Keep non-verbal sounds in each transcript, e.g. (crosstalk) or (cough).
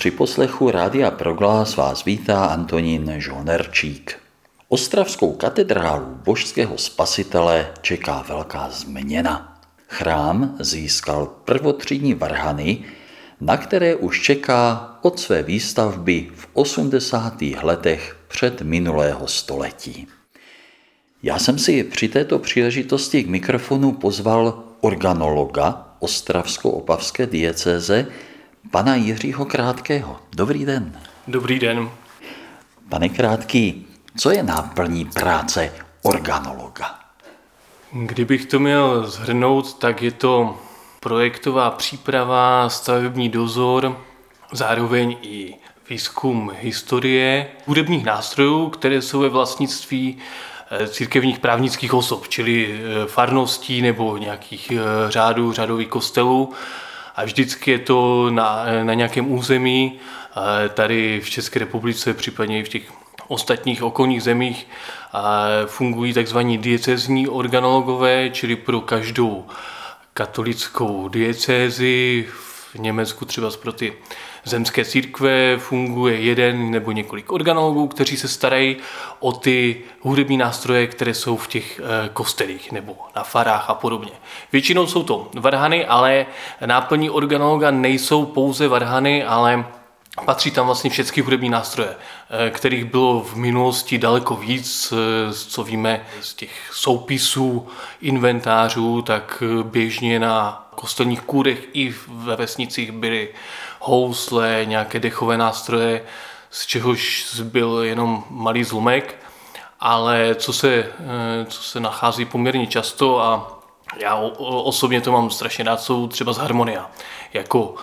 Při poslechu Rádia Proglás vás vítá Antonín Žonerčík. Ostravskou katedrálu božského spasitele čeká velká změna. Chrám získal prvotřídní varhany, na které už čeká od své výstavby v 80. letech před minulého století. Já jsem si při této příležitosti k mikrofonu pozval organologa Ostravsko-Opavské diecéze, pana Jiřího Krátkého. Dobrý den. Dobrý den. Pane Krátký, co je náplní práce organologa? Kdybych to měl zhrnout, tak je to projektová příprava, stavební dozor, zároveň i výzkum historie hudebních nástrojů, které jsou ve vlastnictví eh, církevních právnických osob, čili eh, farností nebo nějakých eh, řádů, řádových kostelů. A vždycky je to na, na nějakém území, tady v České republice, případně i v těch ostatních okolních zemích fungují tzv. diecezní organologové, čili pro každou katolickou diecézi, v Německu třeba pro ty zemské církve funguje jeden nebo několik organologů, kteří se starají o ty hudební nástroje, které jsou v těch eh, kostelích nebo na farách a podobně. Většinou jsou to varhany, ale náplní organologa nejsou pouze varhany, ale Patří tam vlastně všechny hudební nástroje, eh, kterých bylo v minulosti daleko víc, eh, co víme z těch soupisů, inventářů, tak běžně na kostelních kůrech i ve vesnicích byly housle, nějaké dechové nástroje, z čehož zbyl jenom malý zlomek, ale co se, co se nachází poměrně často a já osobně to mám strašně rád, jsou třeba z harmonia. Jako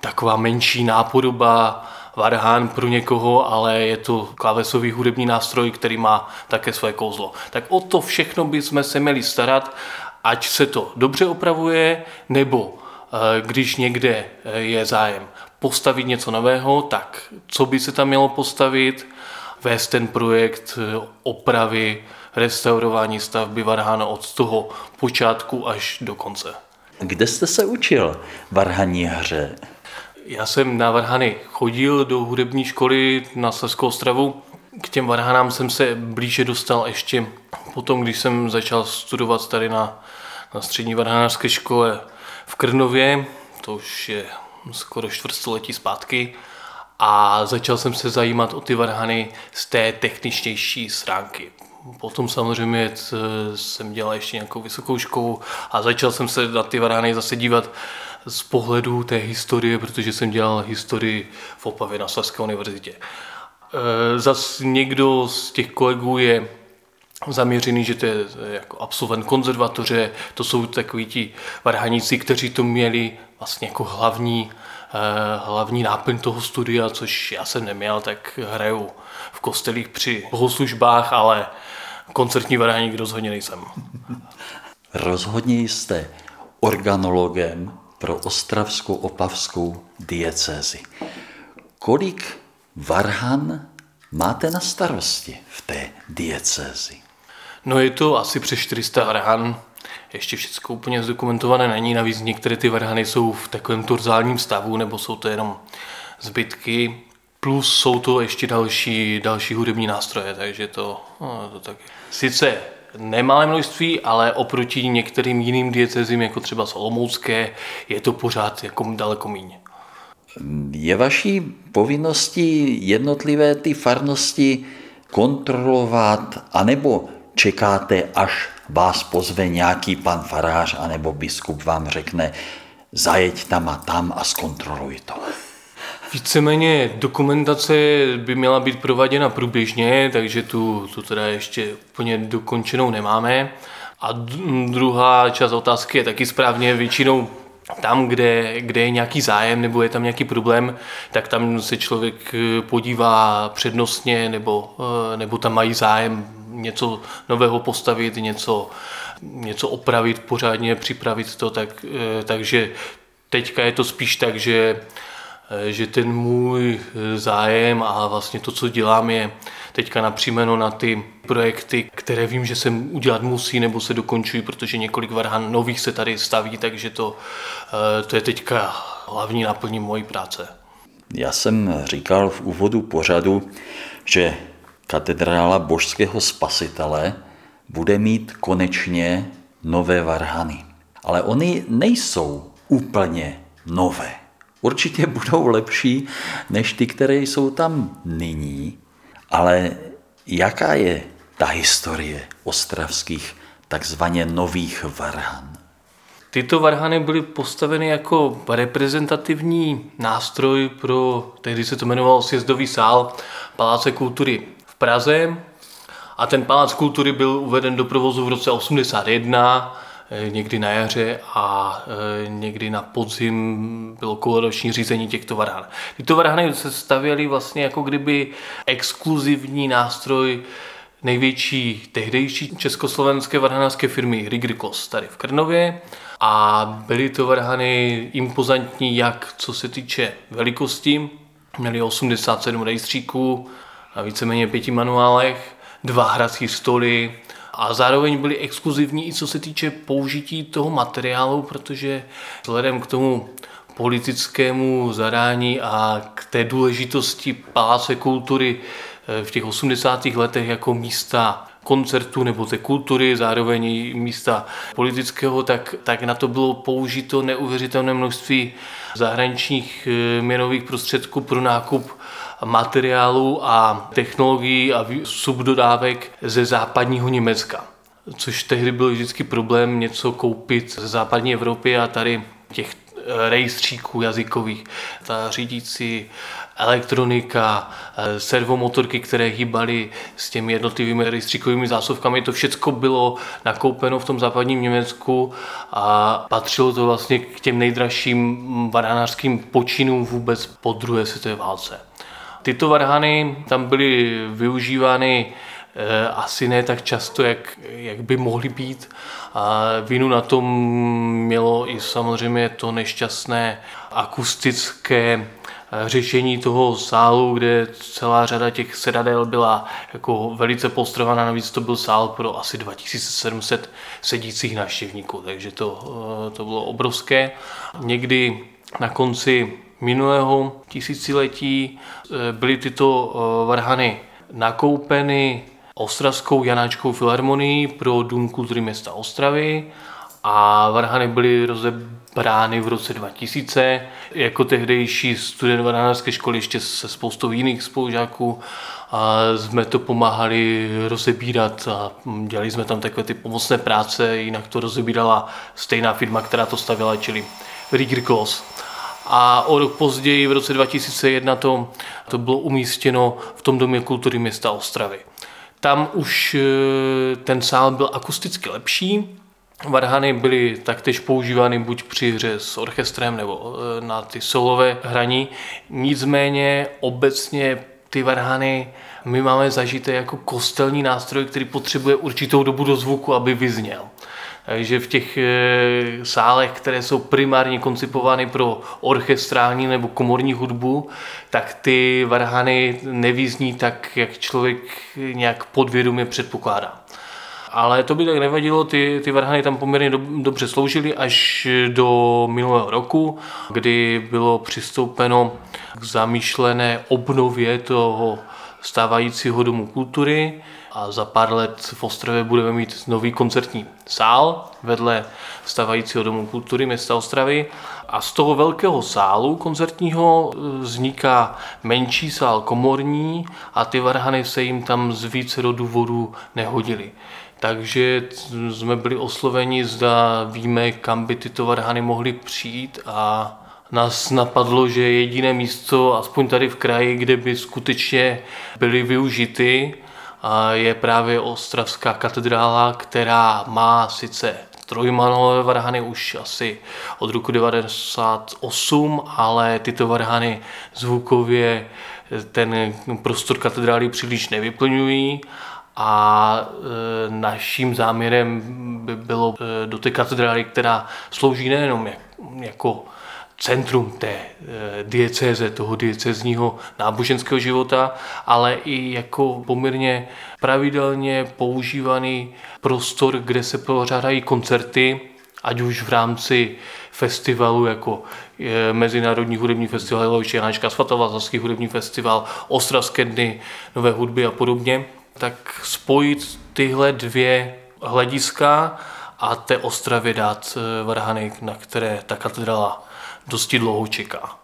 taková menší nápodoba varhán pro někoho, ale je to klávesový hudební nástroj, který má také své kouzlo. Tak o to všechno bychom se měli starat, ať se to dobře opravuje, nebo eh, když někde eh, je zájem postavit něco nového, tak co by se tam mělo postavit, vést ten projekt eh, opravy, restaurování stavby varhána od toho počátku až do konce. Kde jste se učil varhaní hře? Já jsem na varhany chodil do hudební školy na Slezskou Ostravu. K těm varhanám jsem se blíže dostal ještě potom, když jsem začal studovat tady na, na střední varhanářské škole v Krnově, to už je skoro čtvrtstoletí zpátky, a začal jsem se zajímat o ty varhany z té techničtější stránky. Potom samozřejmě jsem dělal ještě nějakou vysokou školu a začal jsem se na ty varhany zase dívat z pohledu té historie, protože jsem dělal historii v Opavě na Slezské univerzitě. E, zas někdo z těch kolegů je zaměřený, že to je jako absolvent konzervatoře, to jsou takoví ti varhaníci, kteří to měli vlastně jako hlavní, e, hlavní náplň toho studia, což já jsem neměl, tak hraju v kostelích při bohoslužbách, ale koncertní varhaník rozhodně nejsem. Rozhodně jste organologem, pro ostravskou opavskou diecézi. Kolik varhan máte na starosti v té diecézi? No je to asi přes 400 varhan, ještě všechno úplně zdokumentované není, navíc některé ty varhany jsou v takovém turzálním stavu, nebo jsou to jenom zbytky, plus jsou to ještě další, další hudební nástroje, takže to, no, to taky. Sice nemalé množství, ale oproti některým jiným diecezím, jako třeba Solomoucké, je to pořád jako daleko méně. Je vaší povinností jednotlivé ty farnosti kontrolovat, anebo čekáte, až vás pozve nějaký pan farář, anebo biskup vám řekne, zajeď tam a tam a zkontroluj to. Víceméně dokumentace by měla být prováděna průběžně, takže tu, tu teda ještě úplně dokončenou nemáme. A druhá část otázky je taky správně většinou tam, kde, kde je nějaký zájem nebo je tam nějaký problém, tak tam se člověk eh, podívá přednostně nebo, eh, nebo tam mají zájem něco nového postavit, něco, něco opravit pořádně, připravit to, tak, eh, takže teďka je to spíš tak, že že ten můj zájem a vlastně to, co dělám, je teďka napřímeno na ty projekty, které vím, že se udělat musí nebo se dokončují, protože několik varhan nových se tady staví, takže to, eh, to je teďka hlavní naplní mojí práce. Já jsem říkal v úvodu pořadu, že katedrála božského spasitele bude mít konečně nové varhany. Ale oni nejsou úplně nové. Určitě budou lepší než ty, které jsou tam nyní, ale jaká je ta historie ostravských takzvaně nových varhan? Tyto varhany byly postaveny jako reprezentativní nástroj pro, tehdy se to jmenovalo sjezdový sál Paláce kultury v Praze. A ten Palác kultury byl uveden do provozu v roce 81, eh, někdy na jaře a eh, někdy na podzim bylo koloroční řízení těchto varhan. Tyto varhany se stavěly vlastně jako kdyby exkluzivní nástroj největší tehdejší československé varhanářské firmy Rigrikos tady v Krnově a byly to varhany impozantní jak co se týče velikosti, měli 87 rejstříků na víceméně pěti manuálech, dva hrací stoly a zároveň byly exkluzivní i co se týče použití toho materiálu, protože vzhledem k tomu politickému zadání a k té důležitosti paláce kultury eh, v těch 80. letech jako místa koncertu nebo té kultury, zároveň i místa politického, tak, tak na to bylo použito neuvěřitelné množství zahraničních eh, měnových prostředků pro nákup materiálů a technologií a subdodávek ze západního Německa. Což tehdy byl vždycky problém něco koupit ze západní Evropy a tady těch eh, rejstříků jazykových. Ta řídící elektronika, eh, servomotorky, které hýbaly s těmi jednotlivými rejstříkovými zásuvkami, to všechno bylo nakoupeno v tom západním Německu a patřilo to vlastně k těm nejdražším baránářským počinům vůbec po druhé světové válce. Tyto varhany tam byly využívány eh, asi ne tak často, jak, jak by mohly být. A vinu na tom mělo i samozřejmě to nešťastné akustické eh, řešení toho sálu, kde celá řada těch sedadel byla jako velice postrovaná, navíc to byl sál pro asi 2700 sedících návštěvníků, takže to, eh, to bylo obrovské. Někdy na konci minulého tisíciletí eh, byly tyto eh, varhany nakoupeny Ostravskou Janáčkou filharmonií pro Dům kultury města Ostravy a varhany byly rozebrány v roce 2000 jako tehdejší student varhanářské školy ještě se spoustou jiných spolužáků a jsme to pomáhali rozebírat a dělali jsme tam takové ty pomocné práce, jinak to rozebírala stejná firma, která to stavěla, čili Rigger Kloss a o rok později, v roce 2001, to, to bylo umístěno v tom domě kultury města Ostravy. Tam už e, ten sál byl akusticky lepší, Varhany byly taktéž používány buď při hře s orchestrem nebo e, na ty solové hraní. Nicméně obecně ty varhany my máme zažité jako kostelní nástroj, který potřebuje určitou dobu do zvuku, aby vyzněl že v těch eh, sálech, které jsou primárně koncipovány pro orchestrální nebo komorní hudbu, tak ty varhany nevízní tak, jak člověk nějak podvědomě předpokládá. Ale to by tak nevadilo, ty, ty varhany tam poměrně do, dobře sloužily až do minulého roku, kdy bylo přistoupeno k zamýšlené obnově toho stávajícího domu kultury a za pár let v Ostravě budeme mít nový koncertní sál vedle stavajícího domu kultury města Ostravy a z toho velkého sálu koncertního e, vzniká menší sál komorní a ty varhany se jim tam z více důvodů nehodily. Takže jsme byli osloveni, zda víme, kam by tyto varhany mohly přijít a nás napadlo, že jediné místo, aspoň tady v kraji, kde by skutečně byly využity, je právě Ostravská katedrála, která má sice trojmanové varhany už asi od roku 1998, ale tyto varhany zvukově ten prostor katedrály příliš nevyplňují. A e, naším záměrem by bylo e, do té katedrály, která slouží nejenom jako centrum té eh, diecéze, toho diecezního náboženského života, ale i jako poměrně pravidelně používaný prostor, kde se pořádají koncerty ať už v rámci festivalu, jako je Mezinárodní hudební festival Jeloviště Janáčka Svatova, Zaský hudební festival, Ostravské dny nové hudby a podobně, tak spojit tyhle dvě hlediska a té Ostravě dát eh, varhany, na které ta katedrála dosti dlouho čeká.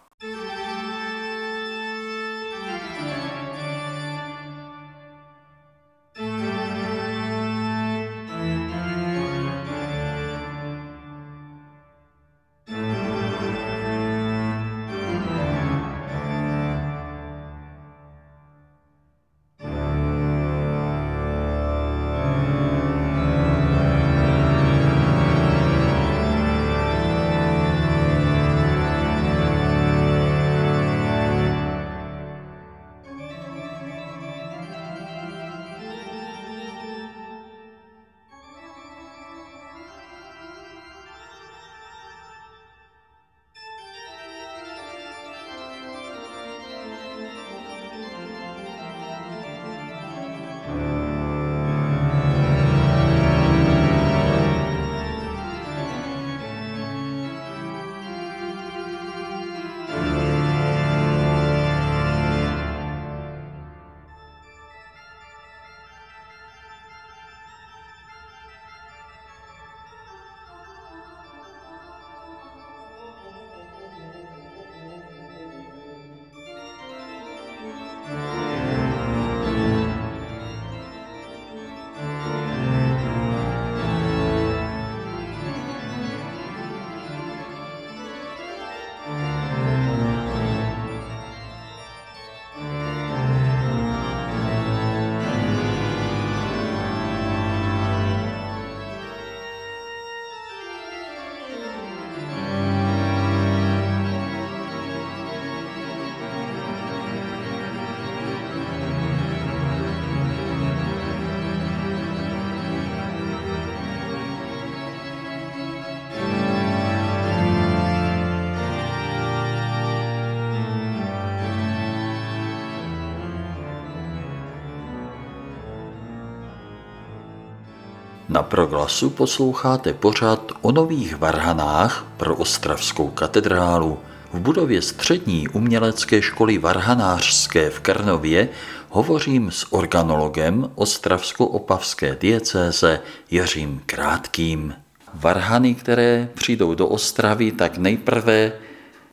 Proglasu posloucháte pořad o nových varhanách pro Ostravskou katedrálu. V budově střední umělecké školy varhanářské v Krnově hovořím s organologem Ostravsko-opavské diecéze Jiřím Krátkým. Varhany, které přijdou do Ostravy, tak nejprve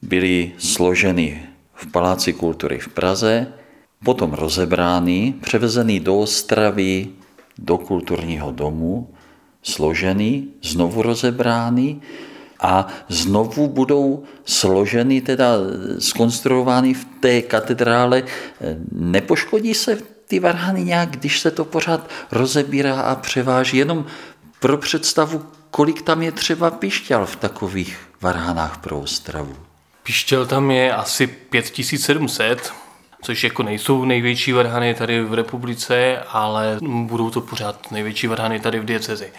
byly složeny v Paláci kultury v Praze, potom rozebrány, převezeny do Ostravy do kulturního domu, složený, znovu rozebrány a znovu budou složeny, teda skonstruovány v té katedrále. Nepoškodí se ty varhany nějak, když se to pořád rozebírá a převáží? Jenom pro představu, kolik tam je třeba pišťal v takových varhanách pro Ostravu? Pišťal tam je asi 5700, což jako nejsou největší varhany tady v republice, ale budou to pořád největší varhany tady v diecezi.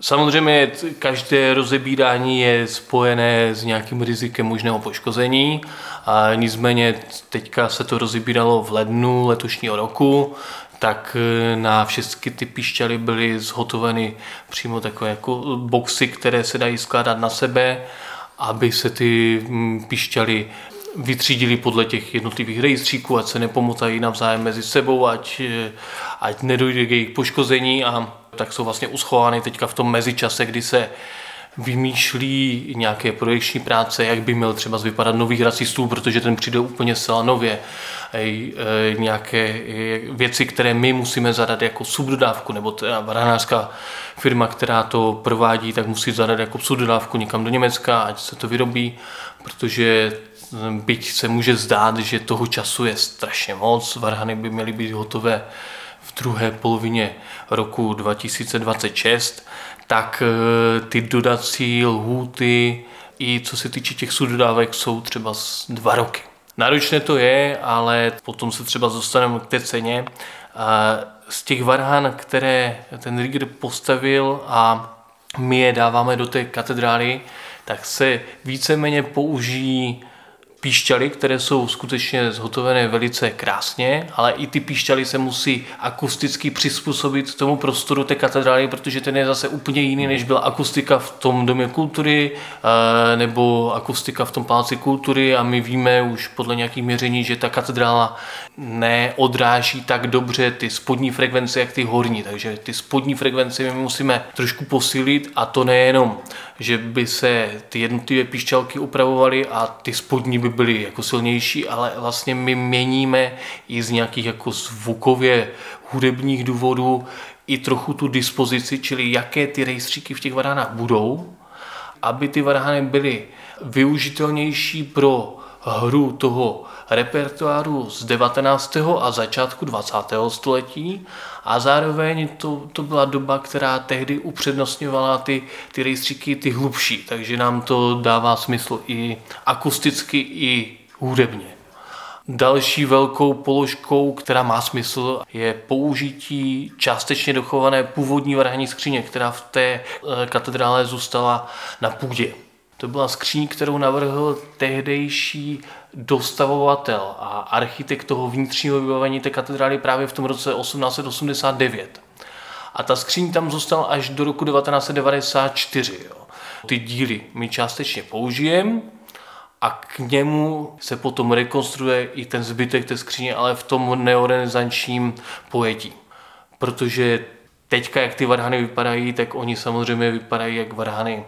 Samozřejmě každé rozebírání je spojené s nějakým rizikem možného poškození, a nicméně teďka se to rozebíralo v lednu letošního roku, tak e, na všechny ty pišťaly byly zhotoveny přímo takové jako boxy, které se dají skládat na sebe, aby se ty pišťaly vytřídili podle těch jednotlivých rejstříků, ať se nepomotají navzájem mezi sebou, ať, ať nedojde k jejich poškození a tak jsou vlastně uschovány teďka v tom mezičase, kdy se vymýšlí nějaké projekční práce, jak by měl třeba vypadat nový hrací stůl, protože ten přijde úplně zcela nově. Ej, e, nějaké věci, které my musíme zadat jako subdodávku, nebo ta varhanářská firma, která to provádí, tak musí zadat jako subdodávku někam do Německa, ať se to vyrobí, protože byť se může zdát, že toho času je strašně moc, varhany by měly být hotové v druhé polovině roku 2026, tak eh, ty dodací lhůty i co se týče těch sudodávek jsou třeba dva roky. Náročné to je, ale potom se třeba dostaneme k té ceně. Z těch varhan, které ten Rigger postavil a my je dáváme do té katedrály, tak se víceméně použijí píšťaly, které jsou skutečně zhotovené velice krásně, ale i ty píšťaly se musí akusticky přizpůsobit tomu prostoru té katedrály, protože ten je zase úplně jiný, než byla akustika v tom domě kultury eh, nebo akustika v tom paláci kultury. A my víme už podle nějakých měření, že ta katedrála neodráží tak dobře ty spodní frekvence, jak ty horní, takže ty spodní frekvence my musíme trošku posílit a to nejenom, že by se ty jednotlivé píšťalky upravovaly a ty spodní by byly jako silnější, ale vlastně my měníme i z nějakých jako zvukově hudebních důvodů i trochu tu dispozici, čili jaké ty rejstříky v těch varhánách budou, aby ty varhány byly využitelnější pro hru toho repertoáru z 19. a začátku 20. století a zároveň to, to byla doba, která tehdy upřednostňovala ty, ty rejstříky, ty hlubší, takže nám to dává smysl i akusticky, i hudebně. Další velkou položkou, která má smysl, je použití částečně dochované původní varhaní skříně, která v té eh, katedrále zůstala na půdě. To byla skříň, kterou navrhl tehdejší dostavovatel a architekt toho vnitřního vybavení té katedrály právě v tom roce 1889. A ta skříň tam zůstala až do roku 1994. Jo. Ty díly my částečně použijeme a k němu se potom rekonstruuje i ten zbytek té skříně, ale v tom neorenesančním pojetí. Protože teďka, jak ty varhany vypadají, tak oni samozřejmě vypadají jak varhany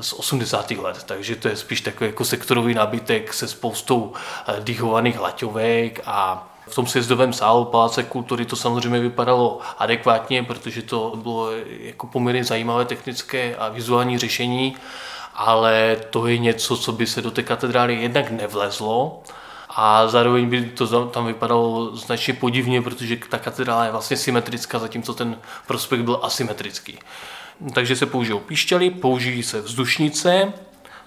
z 80. let, takže to je spíš takový jako sektorový nábytek se spoustou eh, dýchovaných laťovek a v tom sjezdovém sálu Paláce kultury to samozřejmě vypadalo adekvátně, protože to bylo jako poměrně zajímavé technické a vizuální řešení, ale to je něco, co by se do té katedrály jednak nevlezlo, a zároveň by to tam vypadalo značně podivně, protože ta katedrála je vlastně symetrická, zatímco ten prospekt byl asymetrický. Takže se použijou píšťaly, použijí se vzdušnice,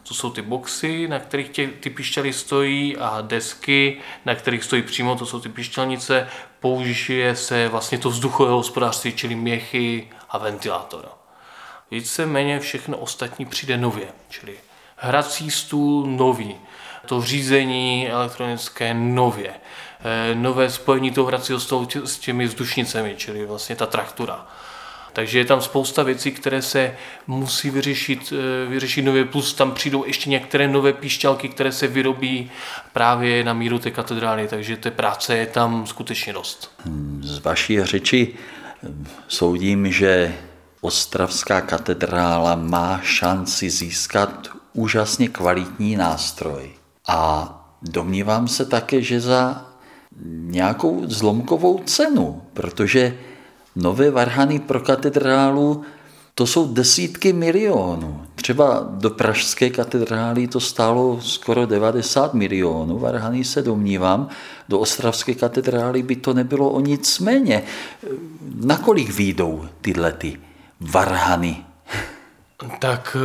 to jsou ty boxy, na kterých tě, ty píšťaly stojí a desky, na kterých stojí přímo, to jsou ty píšťalnice. Použije se vlastně to vzduchové hospodářství, čili měchy a ventilátor. Víceméně všechno ostatní přijde nově, čili hrací stůl nový, to řízení elektronické nově, eh, nové spojení toho hracího stolu s těmi vzdušnicemi, čili vlastně ta traktura takže je tam spousta věcí, které se musí vyřešit, eh, vyřešit nově, plus tam přijdou ještě některé nové píšťalky, které se vyrobí právě na míru té katedrály, takže té práce je tam skutečně dost. Z vaší řeči eh, soudím, že Ostravská katedrála má šanci získat úžasně kvalitní nástroj. A domnívám se také, že za nějakou zlomkovou cenu, protože nové varhany pro katedrálu, to jsou desítky milionů. Třeba do Pražské katedrály to stálo skoro 90 milionů, varhany se domnívám, do Ostravské katedrály by to nebylo o nic méně. Nakolik výjdou tyhle ty varhany? Tak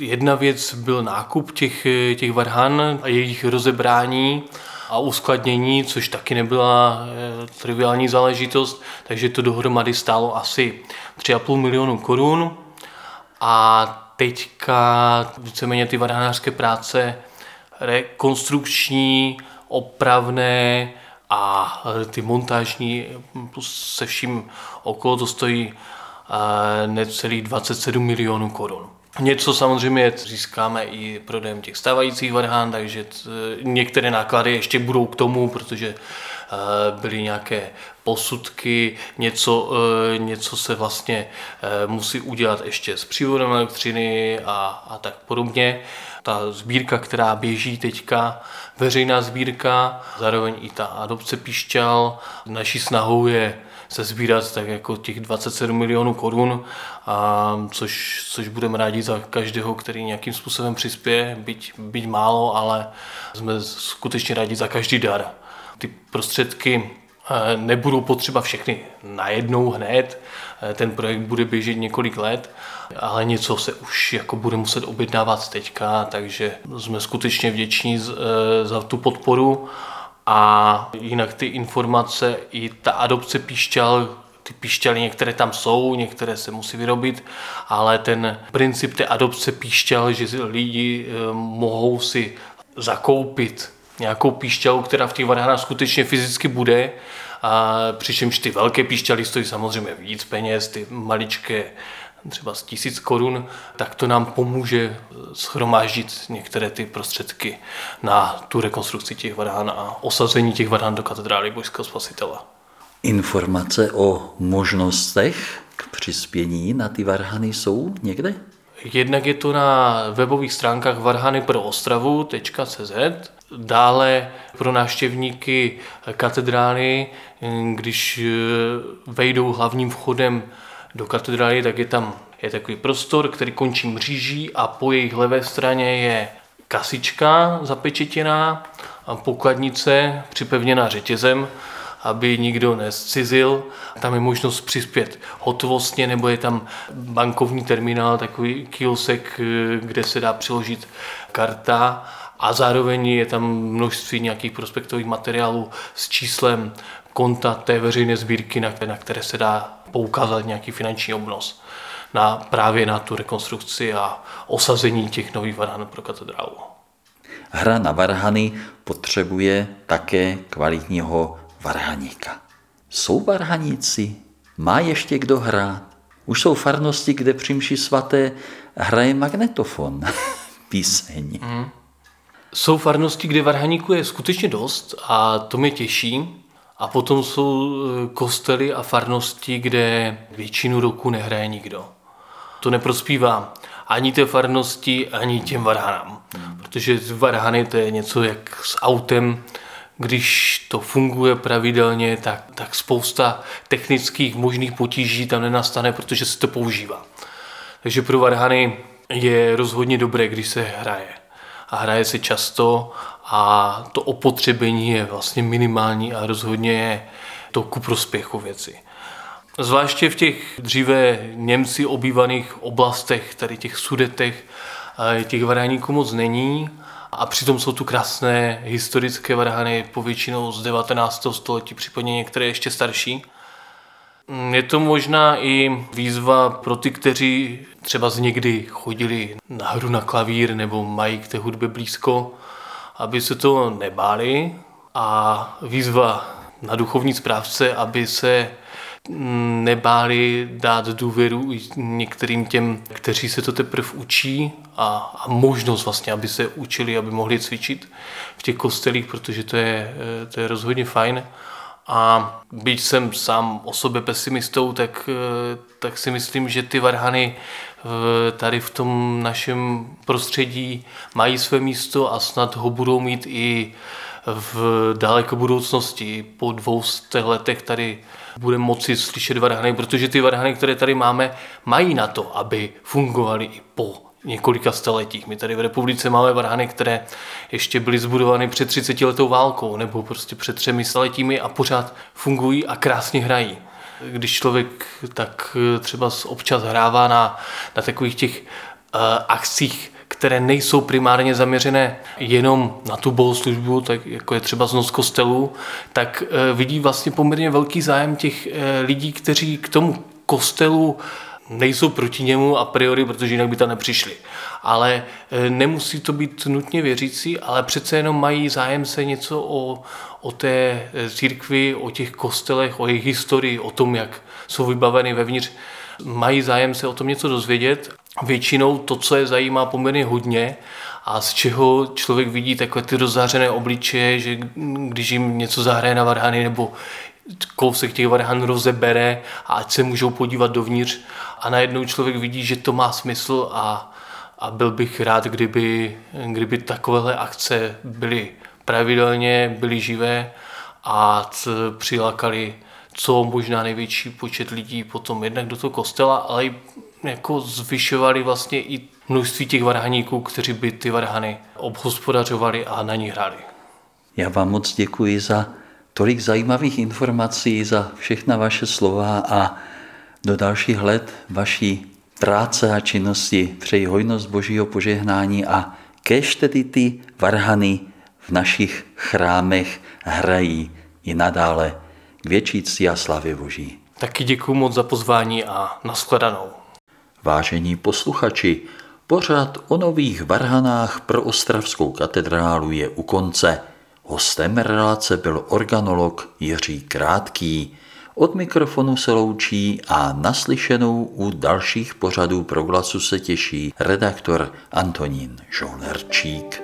eh, jedna věc byl nákup těch, eh, těch varhan a jejich rozebrání a uskladnění, což taky nebyla eh, triviální záležitost, takže to dohromady stálo asi 3,5 milionu korun a teďka víceméně ty varhanářské práce rekonstrukční, opravné a ty montážní plus se vším okolo to stojí eh, necelých 27 milionů korun. Něco samozřejmě získáme i prodejem těch stávajících varhán, takže některé náklady ještě budou k tomu, protože eh, byly nějaké posudky, něco, eh, něco se vlastně eh, musí udělat ještě s přívodem elektřiny a, a tak podobně. Ta sbírka, která běží teďka, veřejná sbírka, zároveň i ta adopce píšťal. Naší snahou je se sbírat tak jako těch 27 milionů korun, a což, což budeme rádi za každého, který nějakým způsobem přispěje, byť, byť málo, ale jsme skutečně rádi za každý dar. Ty prostředky eh, nebudou potřeba všechny najednou hned, eh, ten projekt bude běžet několik let, ale něco se už jako bude muset objednávat teďka, takže jsme skutečně vděční eh, za tu podporu a jinak ty informace, i ta adopce píšťal, ty píšťaly některé tam jsou, některé se musí vyrobit, ale ten princip té adopce píšťal, že lidi eh, mohou si zakoupit nějakou píšťalu, která v těch varhanách skutečně fyzicky bude, a přičemž ty velké píšťaly stojí samozřejmě víc peněz, ty maličké třeba z tisíc korun, tak to nám pomůže schromáždit některé ty prostředky na tu rekonstrukci těch varhán a osazení těch varhán do katedrály Božského spasitela. Informace o možnostech k přispění na ty varhany jsou někde? Jednak je to na webových stránkách varhanyproostravu.cz, dále pro návštěvníky katedrály, když vejdou hlavním vchodem do katedrály, tak je tam je takový prostor, který končí mříží a po jejich levé straně je kasička zapečetěná a pokladnice připevněná řetězem, aby nikdo nescizil. Tam je možnost přispět hotovostně, nebo je tam bankovní terminál, takový kiosek, kde se dá přiložit karta a zároveň je tam množství nějakých prospektových materiálů s číslem konta té veřejné sbírky, na které, na které se dá poukázat nějaký finanční obnos na, právě na tu rekonstrukci a osazení těch nových varhan pro katedrálu. Hra na varhany potřebuje také kvalitního varhaníka. Jsou varhaníci? Má ještě kdo hrát? Už jsou farnosti, kde při mši svaté hraje magnetofon, (laughs) píseň. Mm. Jsou farnosti, kde varhaníků je skutečně dost a to mě těší. A potom jsou e, kostely a farnosti, kde většinu roku nehraje nikdo. To neprospívá ani té farnosti, ani těm varhanám. Protože varhany to je něco jak s autem, když to funguje pravidelně, tak, tak spousta technických možných potíží tam nenastane, protože se to používá. Takže pro varhany je rozhodně dobré, když se hraje. A hraje se často a to opotřebení je vlastně minimální a rozhodně je to ku prospěchu věci. Zvláště v těch dříve Němci obývaných oblastech, tady těch sudetech, těch varhaníků moc není a přitom jsou tu krásné historické varhany, povětšinou z 19. století, případně některé ještě starší. Je to možná i výzva pro ty, kteří třeba z někdy chodili na hru na klavír nebo mají k té hudbě blízko, aby se to nebáli a výzva na duchovní správce, aby se nebáli dát důvěru některým těm, kteří se to teprve učí a, a možnost vlastně, aby se učili, aby mohli cvičit v těch kostelích, protože to je, to je rozhodně fajn. A byť jsem sám o sobě pesimistou, tak, tak si myslím, že ty varhany tady v tom našem prostředí mají své místo a snad ho budou mít i v daleko budoucnosti. Po dvou letech tady budeme moci slyšet varhany, protože ty varhany, které tady máme, mají na to, aby fungovaly i po několika staletích. My tady v republice máme varhany, které ještě byly zbudovány před 30 letou válkou nebo prostě před třemi staletími a pořád fungují a krásně hrají. Když člověk tak třeba občas hrává na, na takových těch uh, akcích které nejsou primárně zaměřené jenom na tu bohoslužbu, tak jako je třeba znos kostelů, tak eh, vidí vlastně poměrně velký zájem těch eh, lidí, kteří k tomu kostelu nejsou proti němu a priori, protože jinak by tam nepřišli. Ale eh, nemusí to být nutně věřící, ale přece jenom mají zájem se něco o, o té církvi, o těch kostelech, o jejich historii, o tom, jak jsou vybaveny vevnitř. Mají zájem se o tom něco dozvědět většinou to, co je zajímá poměrně hodně a z čeho člověk vidí takové ty rozzářené obličeje, že když jim něco zahraje na varhany nebo kousek těch varhan rozebere a ať se můžou podívat dovnitř a najednou člověk vidí, že to má smysl a, a byl bych rád, kdyby, kdyby takovéhle akce byly pravidelně, byly živé a přilákali co možná největší počet lidí potom jednak do toho kostela, ale i jako zvyšovali vlastně i množství těch varhaníků, kteří by ty varhany obhospodařovali a na ní hráli. Já vám moc děkuji za tolik zajímavých informací, za všechna vaše slova a do dalších let vaší práce a činnosti přeji hojnost božího požehnání a kež tedy ty varhany v našich chrámech hrají i nadále k větší cti a slavě Boží. Taky děkuji moc za pozvání a nashledanou. Vážení posluchači, Pořad o nových varhanách pro Ostravskou katedrálu je u konce. Hostem relace byl organolog Jiří Krátký. Od mikrofonu se loučí a naslyšenou u dalších pořadů proglasu se těší redaktor Antonín Žolnerčík.